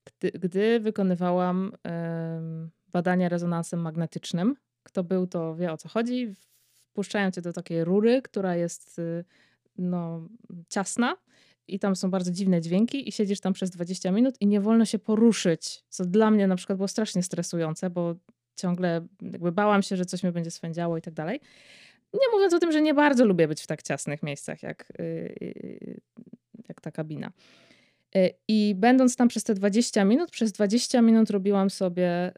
gdy, gdy wykonywałam em, badania rezonansem magnetycznym. Kto był, to wie o co chodzi. Wpuszczają cię do takiej rury, która jest y, no, ciasna i tam są bardzo dziwne dźwięki i siedzisz tam przez 20 minut i nie wolno się poruszyć, co dla mnie na przykład było strasznie stresujące, bo ciągle jakby bałam się, że coś mnie będzie swędziało i tak dalej. Nie mówiąc o tym, że nie bardzo lubię być w tak ciasnych miejscach, jak, yy, jak ta kabina. Yy, I będąc tam przez te 20 minut, przez 20 minut robiłam sobie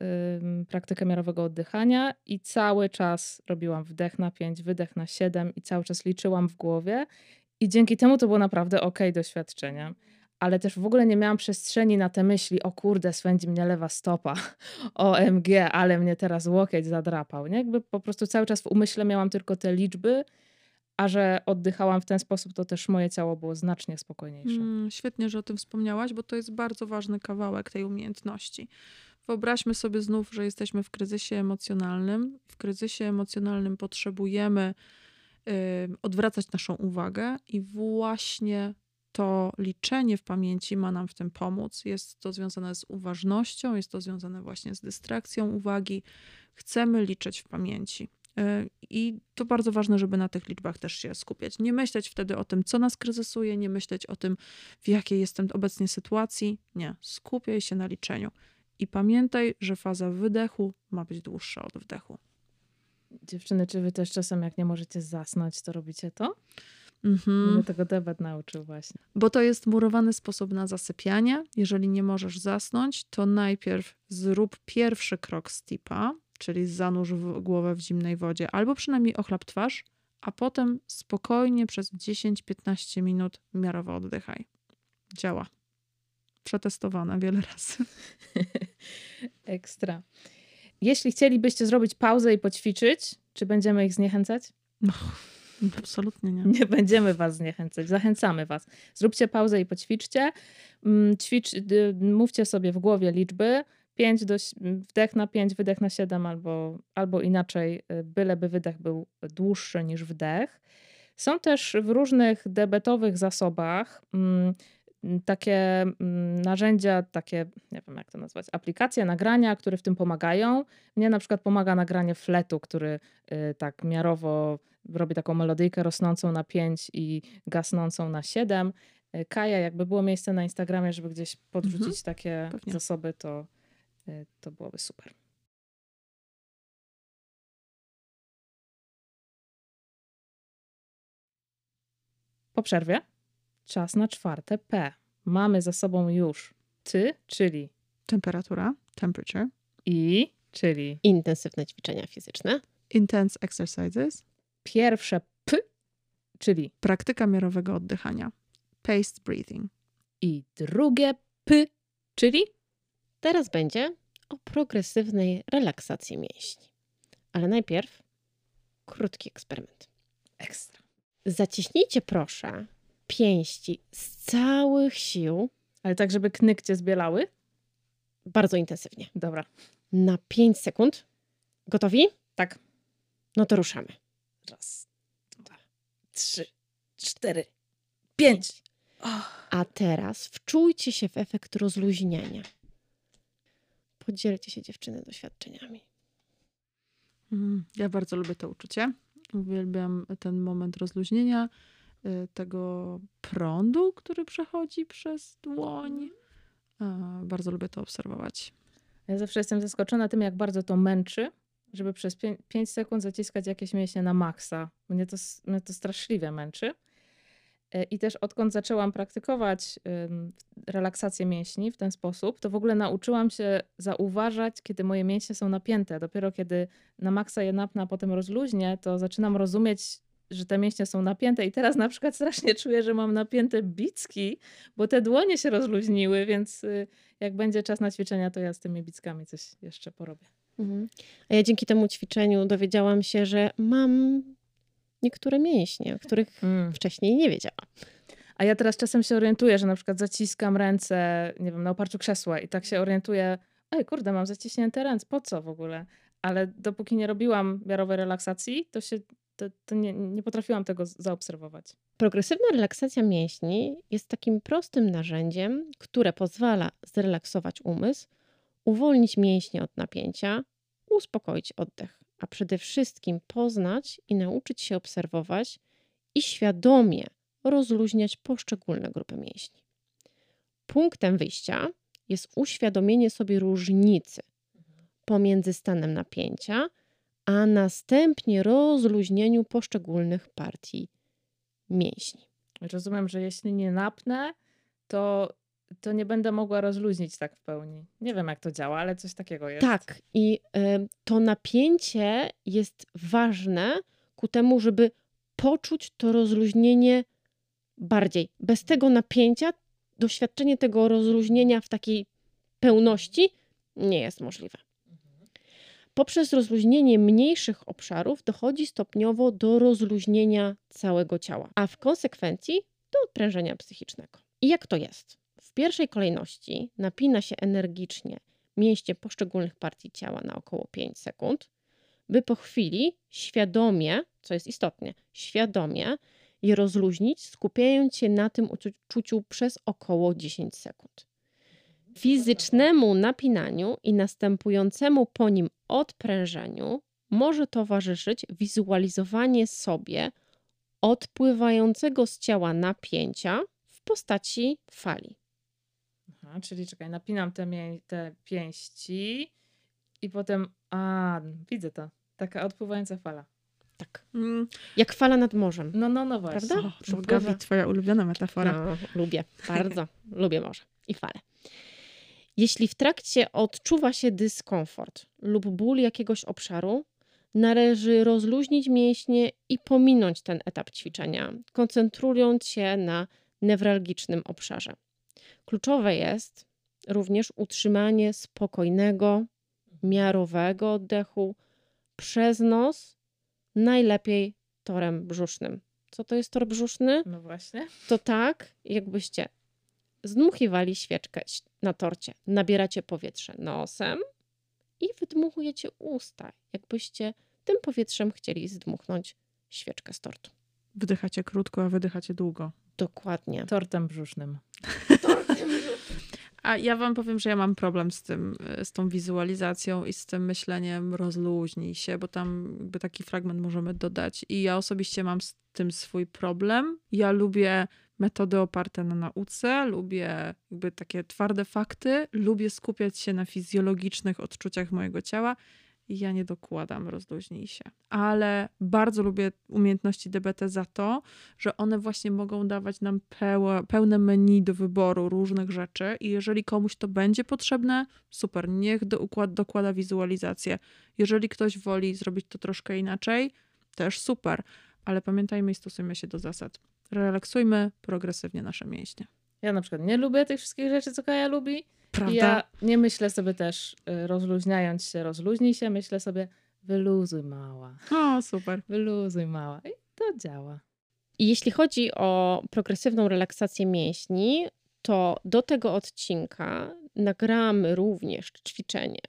praktykę miarowego oddychania i cały czas robiłam wdech na 5, wydech na 7 i cały czas liczyłam w głowie. I dzięki temu to było naprawdę ok doświadczenie ale też w ogóle nie miałam przestrzeni na te myśli, o kurde, swędzi mnie lewa stopa, OMG, ale mnie teraz łokieć zadrapał. Nie? Jakby po prostu cały czas w umyśle miałam tylko te liczby, a że oddychałam w ten sposób, to też moje ciało było znacznie spokojniejsze. Mm, świetnie, że o tym wspomniałaś, bo to jest bardzo ważny kawałek tej umiejętności. Wyobraźmy sobie znów, że jesteśmy w kryzysie emocjonalnym. W kryzysie emocjonalnym potrzebujemy y, odwracać naszą uwagę i właśnie to liczenie w pamięci ma nam w tym pomóc. Jest to związane z uważnością, jest to związane właśnie z dystrakcją uwagi. Chcemy liczyć w pamięci. Y, I to bardzo ważne, żeby na tych liczbach też się skupiać. Nie myśleć wtedy o tym, co nas kryzysuje, nie myśleć o tym, w jakiej jestem obecnie sytuacji. Nie, skupiaj się na liczeniu. I pamiętaj, że faza wydechu ma być dłuższa od wdechu. Dziewczyny, czy wy też czasem, jak nie możecie zasnąć, to robicie to? Mhm. Mnie tego debat nauczył właśnie. Bo to jest murowany sposób na zasypianie. Jeżeli nie możesz zasnąć, to najpierw zrób pierwszy krok z tipa, czyli zanurz w głowę w zimnej wodzie, albo przynajmniej ochlap twarz, a potem spokojnie przez 10-15 minut miarowo oddychaj. Działa. Przetestowane wiele razy. Ekstra. Jeśli chcielibyście zrobić pauzę i poćwiczyć, czy będziemy ich zniechęcać? No, absolutnie nie. Nie będziemy was zniechęcać, zachęcamy was. Zróbcie pauzę i poćwiczcie. Mm, ćwicz, mówcie sobie w głowie liczby. 5 do, wdech na 5, wydech na 7 albo, albo inaczej, y, byleby wydech był dłuższy niż wdech. Są też w różnych debetowych zasobach mm, takie mm, narzędzia, takie, nie wiem jak to nazwać, aplikacje, nagrania, które w tym pomagają. Mnie na przykład pomaga nagranie fletu, który y, tak miarowo robi taką melodyjkę rosnącą na 5 i gasnącą na 7. Y, Kaja, jakby było miejsce na Instagramie, żeby gdzieś podrzucić mhm, takie pewnie. zasoby, to, to byłoby super. Po przerwie czas na czwarte P. Mamy za sobą już ty, czyli temperatura, temperature. i, czyli intensywne ćwiczenia fizyczne, intense exercises, pierwsze P, czyli praktyka miarowego oddychania, paced breathing. i drugie P, czyli teraz będzie o progresywnej relaksacji mięśni. Ale najpierw krótki eksperyment. Ekstra. Zaciśnijcie proszę pięści z całych sił. Ale tak, żeby knykcie zbielały? Bardzo intensywnie. Dobra. Na 5 sekund. Gotowi? Tak. No to ruszamy. Raz, dwa, trzy, cztery, pięć. Oh. A teraz wczujcie się w efekt rozluźniania. Podzielcie się dziewczyny doświadczeniami. Mhm. Ja bardzo lubię to uczucie. Uwielbiam ten moment rozluźnienia. Y, tego prądu, który przechodzi przez dłoń. Mhm. Bardzo lubię to obserwować. Ja zawsze jestem zaskoczona tym, jak bardzo to męczy, żeby przez 5 sekund zaciskać jakieś mięśnie na maksa. Mnie to, mnie to straszliwie męczy. Y, I też odkąd zaczęłam praktykować relaksację mięśni w ten sposób, to w ogóle nauczyłam się zauważać, kiedy moje mięśnie są napięte. Dopiero kiedy na maksa je napnę, a potem rozluźnię, to zaczynam rozumieć, że te mięśnie są napięte i teraz na przykład strasznie czuję, że mam napięte bicki, bo te dłonie się rozluźniły, więc y, jak będzie czas na ćwiczenia, to ja z tymi bickami coś jeszcze porobię. Mhm. A ja dzięki temu ćwiczeniu dowiedziałam się, że mam niektóre mięśnie, o których mm. wcześniej nie wiedziałam. A ja teraz czasem się orientuję, że na przykład zaciskam ręce, nie wiem, na oparciu krzesła i tak się orientuję, ej kurde, mam zaciśnięte ręce, po co w ogóle? Ale dopóki nie robiłam miarowej relaksacji, to się to, to nie, nie potrafiłam tego zaobserwować. Progresywna relaksacja mięśni jest takim prostym narzędziem, które pozwala zrelaksować umysł, uwolnić mięśnie od napięcia, uspokoić oddech, a przede wszystkim poznać i nauczyć się obserwować i świadomie rozluźniać poszczególne grupy mięśni. Punktem wyjścia jest uświadomienie sobie różnicy pomiędzy stanem napięcia, a następnie rozluźnieniu poszczególnych partii mięśni. Rozumiem, że jeśli nie napnę, to, to nie będę mogła rozluźnić tak w pełni. Nie wiem, jak to działa, ale coś takiego jest. Tak, i y, to napięcie jest ważne ku temu, żeby poczuć to rozluźnienie bardziej. Bez tego napięcia doświadczenie tego rozluźnienia w takiej pełności nie jest możliwe. Poprzez rozluźnienie mniejszych obszarów dochodzi stopniowo do rozluźnienia całego ciała, a w konsekwencji do odprężenia psychicznego. I jak to jest? W pierwszej kolejności napina się energicznie mięśnie poszczególnych partii ciała na około 5 sekund, by po chwili świadomie, co jest istotne, świadomie je rozluźnić, skupiając się na tym uczuciu przez około 10 sekund. Fizycznemu napinaniu i następującemu po nim odprężeniu może towarzyszyć wizualizowanie sobie odpływającego z ciała napięcia w postaci fali. Aha, czyli czekaj, napinam te, mię- te pięści i potem. A, widzę to. Taka odpływająca fala. Tak. Mm, Jak fala nad morzem. No, no, no właśnie. Prawda? o, twoja ulubiona metafora. No, lubię, bardzo. lubię morze i fale. Jeśli w trakcie odczuwa się dyskomfort lub ból jakiegoś obszaru, należy rozluźnić mięśnie i pominąć ten etap ćwiczenia, koncentrując się na newralgicznym obszarze. Kluczowe jest również utrzymanie spokojnego, miarowego oddechu przez nos, najlepiej torem brzusznym. Co to jest tor brzuszny? No właśnie. to tak, jakbyście zdmuchiwali świeczkę na torcie. Nabieracie powietrze nosem i wydmuchujecie usta, jakbyście tym powietrzem chcieli zdmuchnąć świeczkę z tortu. Wdychacie krótko, a wydychacie długo. Dokładnie. Tortem brzusznym. A ja wam powiem, że ja mam problem z tym, y, z tą wizualizacją i z tym myśleniem rozluźnij się, bo tam jakby taki fragment możemy dodać. I ja osobiście mam z tym swój problem. Ja lubię metody oparte na nauce, lubię jakby takie twarde fakty, lubię skupiać się na fizjologicznych odczuciach mojego ciała. Ja nie dokładam rozluźnij się. Ale bardzo lubię umiejętności DBT za to, że one właśnie mogą dawać nam pełne menu do wyboru różnych rzeczy i jeżeli komuś to będzie potrzebne, super, niech do, układ, dokłada wizualizację. Jeżeli ktoś woli zrobić to troszkę inaczej, też super, ale pamiętajmy i stosujmy się do zasad. Relaksujmy progresywnie nasze mięśnie. Ja na przykład nie lubię tych wszystkich rzeczy, co Kaja lubi. Prawda? I ja nie myślę sobie też, y, rozluźniając się, rozluźnij się, myślę sobie, wyluzuj mała, O, super. wyluzuj mała. I to działa. I jeśli chodzi o progresywną relaksację mięśni, to do tego odcinka nagramy również ćwiczenie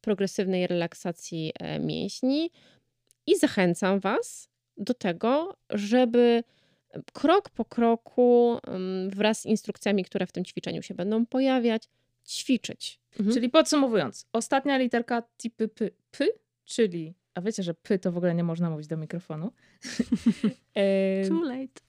progresywnej relaksacji e, mięśni i zachęcam Was do tego, żeby krok po kroku wraz z instrukcjami, które w tym ćwiczeniu się będą pojawiać, ćwiczyć. Mhm. Czyli podsumowując, ostatnia literka tipy p, p, czyli, a wiecie, że p to w ogóle nie można mówić do mikrofonu. Em, Too late.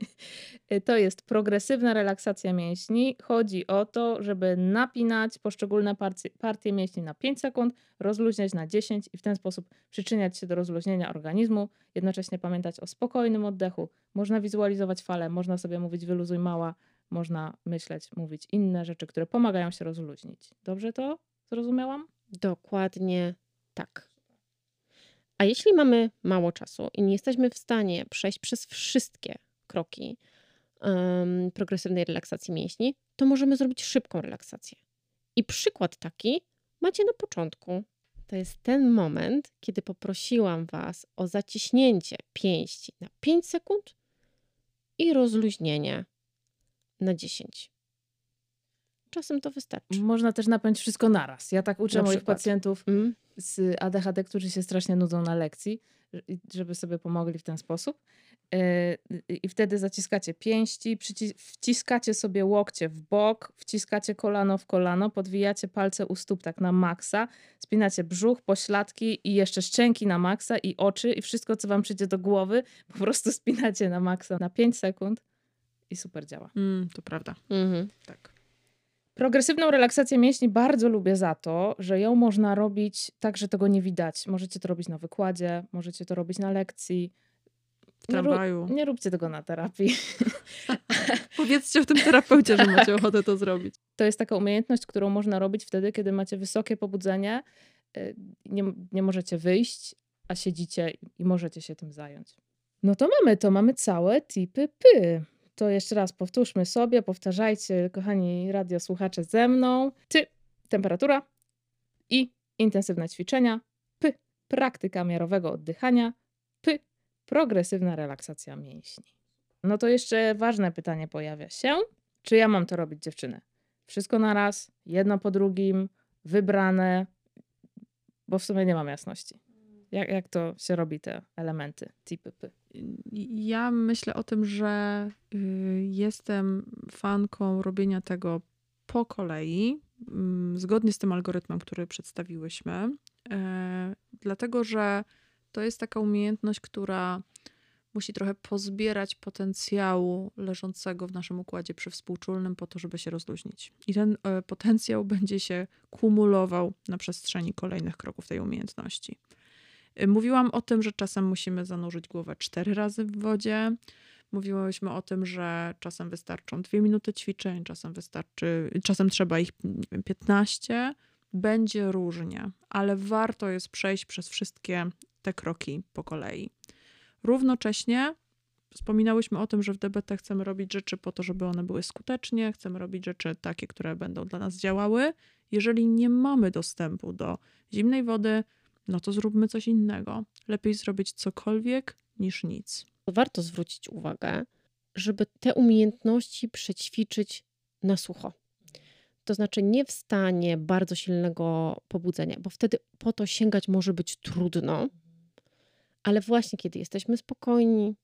to jest progresywna relaksacja mięśni. Chodzi o to, żeby napinać poszczególne partie, partie mięśni na 5 sekund, rozluźniać na 10 i w ten sposób przyczyniać się do rozluźnienia organizmu. Jednocześnie pamiętać o spokojnym oddechu. Można wizualizować falę, można sobie mówić wyluzuj mała, można myśleć, mówić inne rzeczy, które pomagają się rozluźnić. Dobrze to zrozumiałam? Dokładnie tak. A jeśli mamy mało czasu i nie jesteśmy w stanie przejść przez wszystkie kroki em, progresywnej relaksacji mięśni, to możemy zrobić szybką relaksację. I przykład taki macie na początku. To jest ten moment, kiedy poprosiłam Was o zaciśnięcie pięści na 5 sekund i rozluźnienie na 10. Czasem to wystarczy. Można też napiąć wszystko naraz. Ja tak uczę Na moich przykład. pacjentów Mm. z ADHD, którzy się strasznie nudzą na lekcji, żeby sobie pomogli w ten sposób. E, I wtedy zaciskacie pięści, wciskacie sobie łokcie w bok, wciskacie kolano w kolano, podwijacie palce u stóp tak na maksa, spinacie brzuch, pośladki i jeszcze szczęki na maksa i oczy i wszystko, co wam przyjdzie do głowy, po prostu spinacie na maksa na 5 sekund i super działa. Mm, to prawda. Mhm. Tak. Progresywną relaksację mięśni bardzo lubię za to, że ją można robić tak, że tego nie widać. Możecie to robić na wykładzie, możecie to robić na lekcji. W Nie, tramwaju. nie róbcie tego na terapii. Powiedzcie w tym terapeucie, że macie ochotę to zrobić. To jest taka umiejętność, którą można robić wtedy, kiedy macie wysokie pobudzenie, y, nie, nie możecie wyjść, a siedzicie i możecie się tym zająć. No to mamy to, mamy całe tipy py. To jeszcze raz powtórzmy sobie, powtarzajcie, kochani radiosłuchacze ze mną. Ty, temperatura i intensywne ćwiczenia. P, praktyka miarowego oddychania. P, progresywna relaksacja mięśni. No to jeszcze ważne pytanie pojawia się. Czy ja mam to robić, dziewczyny? Wszystko na raz, jedno po drugim, wybrane, bo w sumie nie mam jasności. Jak, jak to się robi, te elementy, tipy py? Ja myślę o tym, że y, jestem fanką robienia tego po kolei, mm, zgodnie z tym algorytmem, który przedstawiłyśmy, e, dlatego że to jest taka umiejętność, która musi trochę pozbierać potencjału leżącego w naszym układzie przywspółczulnym po to, żeby się rozluźnić. I ten e, potencjał będzie się kumulował na przestrzeni kolejnych kroków tej umiejętności. Mówiłam o tym, że czasem musimy zanurzyć głowę cztery razy w wodzie. Mówiłyśmy o tym, że czasem wystarczą dwie minuty ćwiczeń, czasem wystarczy, czasem trzeba ich nie wiem, 15. Będzie różnie, ale warto jest przejść przez wszystkie te kroki po kolei. Równocześnie wspominałyśmy o tym, że w DBT chcemy robić rzeczy po to, żeby one były skutecznie, chcemy robić rzeczy takie, które będą dla nas działały. Jeżeli nie mamy dostępu do zimnej wody, no to zróbmy coś innego. Lepiej zrobić cokolwiek niż nic. Warto zwrócić uwagę, żeby te umiejętności przećwiczyć na sucho. To znaczy nie w stanie bardzo silnego pobudzenia, bo wtedy po to sięgać może być trudno, ale właśnie kiedy jesteśmy spokojni,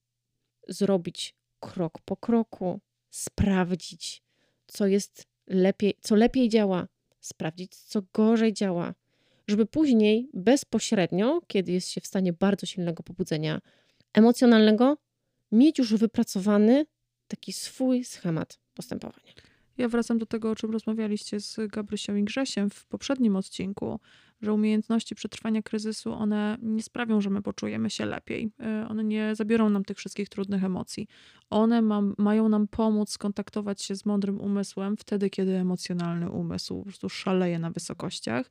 zrobić krok po kroku, sprawdzić, co jest lepiej, co lepiej działa, sprawdzić, co gorzej działa, żeby później bezpośrednio, kiedy jest się w stanie bardzo silnego pobudzenia emocjonalnego, mieć już wypracowany taki swój schemat postępowania. Ja wracam do tego, o czym rozmawialiście z Gabrysią i Grzesiem w poprzednim odcinku, że umiejętności przetrwania kryzysu, one nie sprawią, że my poczujemy się lepiej. Y, One nie zabiorą nam tych wszystkich trudnych emocji. One mam, mają nam pomóc skontaktować się z mądrym umysłem wtedy, kiedy emocjonalny umysł po prostu szaleje na wysokościach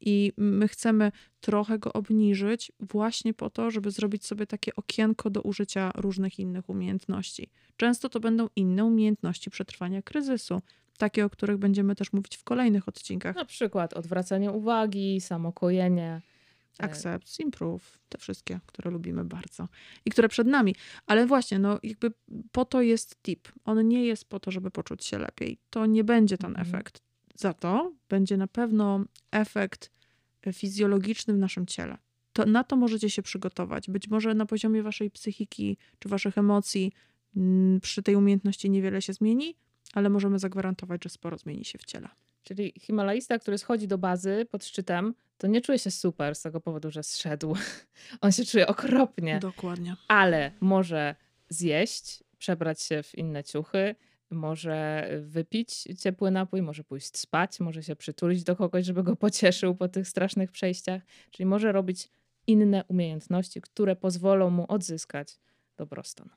i my chcemy trochę go obniżyć właśnie po to, żeby zrobić sobie takie okienko do użycia różnych innych umiejętności. Często to będą inne umiejętności przetrwania kryzysu, takie, o których będziemy też mówić w kolejnych odcinkach. Na przykład odwracanie uwagi, samokojenie. e, Accept, improve, te wszystkie, które lubimy bardzo i które przed nami. Ale właśnie, no jakby po to jest tip. On nie jest po to, żeby poczuć się lepiej. To nie będzie ten Mhm. efekt. Za to będzie na pewno efekt e, fizjologiczny w naszym ciele. To, na to możecie się przygotować. Być może na poziomie waszej psychiki czy waszych emocji mm, przy tej umiejętności niewiele się zmieni, ale możemy zagwarantować, że sporo zmieni się w ciele. Czyli himalaista, który schodzi do bazy pod szczytem, to nie czuje się super z tego powodu, że zszedł. On się czuje okropnie, Dokładnie. ale może zjeść, przebrać się w inne ciuchy, może wypić ciepły napój, może pójść spać, może się przytulić do kogoś, żeby go pocieszył po tych strasznych przejściach. Czyli może robić inne umiejętności, które pozwolą mu odzyskać dobrostan.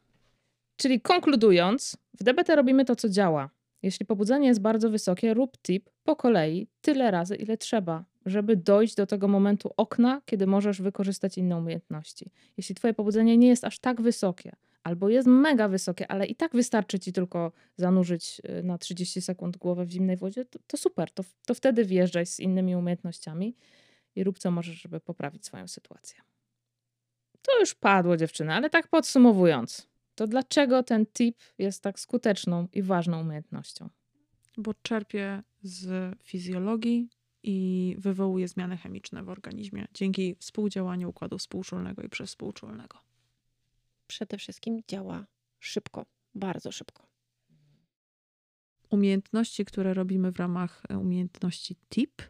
Czyli konkludując, w DBT robimy to, co działa. Jeśli pobudzenie jest bardzo wysokie, rób tip po kolei tyle razy, ile trzeba, żeby dojść do tego momentu okna, kiedy możesz wykorzystać inne umiejętności. Jeśli twoje pobudzenie nie jest aż tak wysokie, albo jest mega wysokie, ale i tak wystarczy ci tylko zanurzyć y, na 30 sekund głowę w zimnej wodzie, to, to super, to, to wtedy wjeżdżaj z innymi umiejętnościami i rób co możesz, żeby poprawić swoją sytuację. To już padło dziewczyny, ale tak podsumowując, to dlaczego ten tip jest tak skuteczną i ważną umiejętnością? bo czerpie z fizjologii i wywołuje zmiany chemiczne w organizmie dzięki współdziałaniu układu współczulnego i przezwspółczulnego. Przede wszystkim działa szybko, bardzo szybko. Umiejętności, które robimy w ramach e, umiejętności TIP,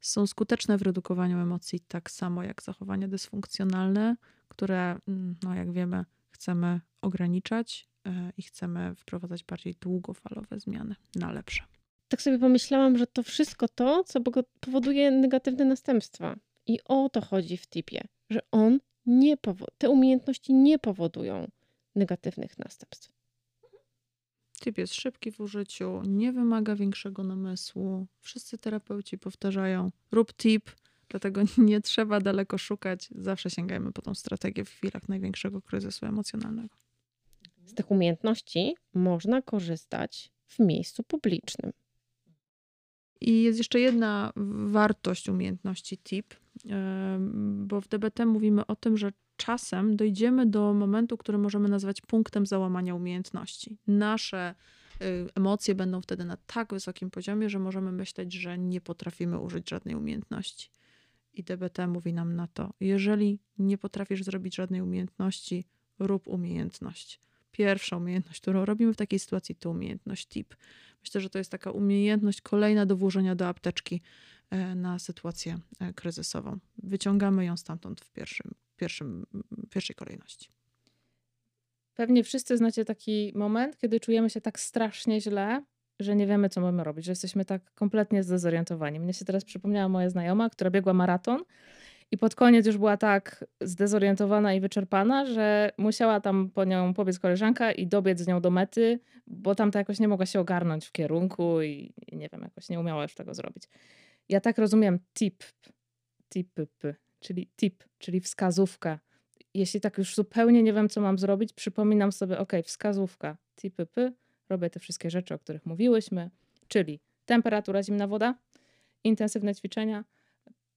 są skuteczne w redukowaniu emocji, tak samo jak zachowania dysfunkcjonalne, które, mm, no jak wiemy, chcemy ograniczać e, i chcemy wprowadzać bardziej długofalowe zmiany na lepsze. tak sobie pomyślałam, że to wszystko to, co powoduje negatywne następstwa. I o to chodzi w tipie, że on nie powo- te umiejętności nie powodują negatywnych następstw. Typ jest szybki w użyciu, nie wymaga większego namysłu. Wszyscy terapeuci powtarzają: rób tip, dlatego nie trzeba daleko szukać. Zawsze sięgajmy po tą strategię w chwilach największego kryzysu emocjonalnego. Z tych umiejętności można korzystać w miejscu publicznym. I jest jeszcze jedna wartość umiejętności tip, bo w DBT mówimy o tym, że czasem dojdziemy do momentu, który możemy nazwać punktem załamania umiejętności. Nasze y, emocje będą wtedy na tak wysokim poziomie, że możemy myśleć, że nie potrafimy użyć żadnej umiejętności. I DBT mówi nam na to, jeżeli nie potrafisz zrobić żadnej umiejętności, rób umiejętność. Pierwsza umiejętność, którą robimy w takiej sytuacji, to umiejętność tip. Myślę, że to jest taka umiejętność kolejna do włożenia do apteczki e, na sytuację e, kryzysową. Wyciągamy ją stamtąd w pierwszym, pierwszym, pierwszej kolejności. Pewnie wszyscy znacie taki moment, kiedy czujemy się tak strasznie źle, że nie wiemy, co mamy robić, że jesteśmy tak kompletnie zdezorientowani. Mnie się teraz przypomniała moja znajoma, która biegła maraton i pod koniec już była tak zdezorientowana i wyczerpana, że musiała tam po nią pobiec koleżanka i dobiec z nią do mety, bo tamta jakoś nie mogła się ogarnąć w kierunku i, i nie wiem, jakoś nie umiała już tego zrobić. Ja tak rozumiem tip, tip, czyli tip, czyli wskazówka. Jeśli tak już zupełnie nie wiem, co mam zrobić, przypominam sobie, ok, wskazówka, tip, robię te wszystkie rzeczy, o których mówiłyśmy, czyli temperatura, zimna woda, intensywne ćwiczenia,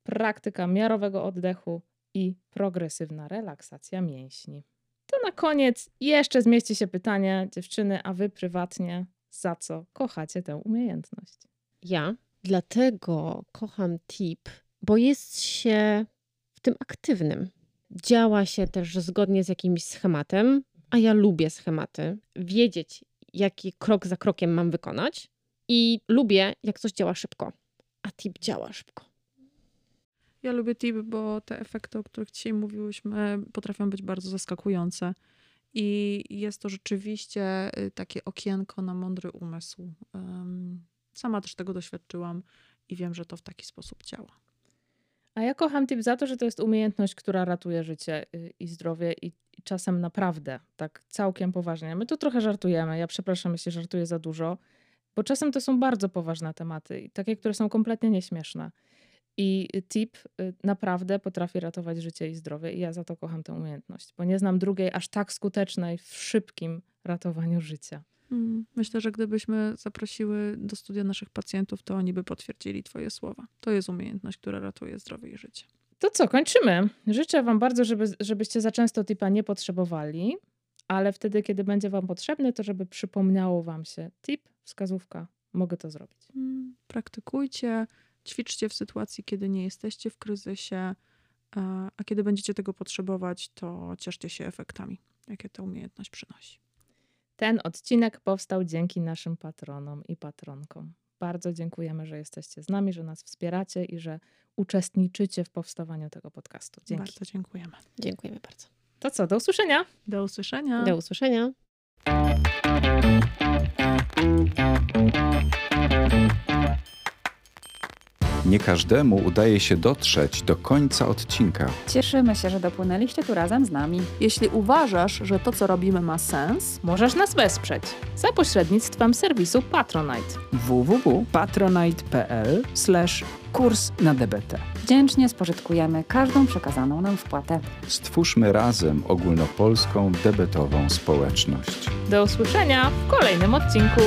praktyka miarowego oddechu i progresywna relaksacja mięśni. To na koniec jeszcze zmieści się pytanie, dziewczyny, a wy prywatnie, za co kochacie tę umiejętność? Ja dlatego kocham tip, bo jest się w tym aktywnym. Działa się też zgodnie z jakimś schematem, a ja lubię schematy. Wiedzieć, jaki krok za krokiem mam wykonać i lubię, jak coś działa szybko. A tip działa szybko. Ja lubię tip, bo te efekty, o których dzisiaj mówiłyśmy, potrafią być bardzo zaskakujące. I jest to rzeczywiście y, takie okienko na mądry umysł. Sama też tego doświadczyłam i wiem, że to w taki sposób działa. A ja kocham tip za to, że to jest umiejętność, która ratuje życie y, i zdrowie i, i czasem naprawdę, tak całkiem poważnie. My tu trochę żartujemy, ja przepraszam, jeśli żartuję za dużo, bo czasem to są bardzo poważne tematy takie, które są kompletnie nieśmieszne. I tip y, naprawdę potrafi ratować życie i zdrowie i ja za to kocham tę umiejętność, bo nie znam drugiej aż tak skutecznej w szybkim ratowaniu życia. Mm, Myślę, że gdybyśmy zaprosiły do studia naszych pacjentów, to oni by potwierdzili Twoje słowa. To jest umiejętność, która ratuje zdrowie i życie. To co, kończymy. Życzę Wam bardzo, żeby, żebyście za często tipa nie potrzebowali, ale wtedy, kiedy będzie Wam potrzebny, to żeby przypomniało Wam się tip, wskazówka, mogę to zrobić. Mm, Praktykujcie, ćwiczcie w sytuacji, kiedy nie jesteście w kryzysie, a, a kiedy będziecie tego potrzebować, to cieszcie się efektami, jakie ta umiejętność przynosi. Ten odcinek powstał dzięki naszym patronom i patronkom. Bardzo dziękujemy, że jesteście z nami, że nas wspieracie i że uczestniczycie w powstawaniu tego podcastu. Dzięki. Bardzo dziękujemy. Dziękujemy bardzo. To co, do usłyszenia. Do usłyszenia. Do usłyszenia. Nie każdemu udaje się dotrzeć do końca odcinka. Cieszymy się, że dopłynęliście tu razem z nami. Jeśli uważasz, że to, co robimy, ma sens, Możesz nas wesprzeć za pośrednictwem serwisu Patronite. www.patronite.pl kurs na DBT. Wdzięcznie spożytkujemy każdą przekazaną nam wpłatę. Stwórzmy razem ogólnopolską debetową społeczność. Do usłyszenia w kolejnym odcinku.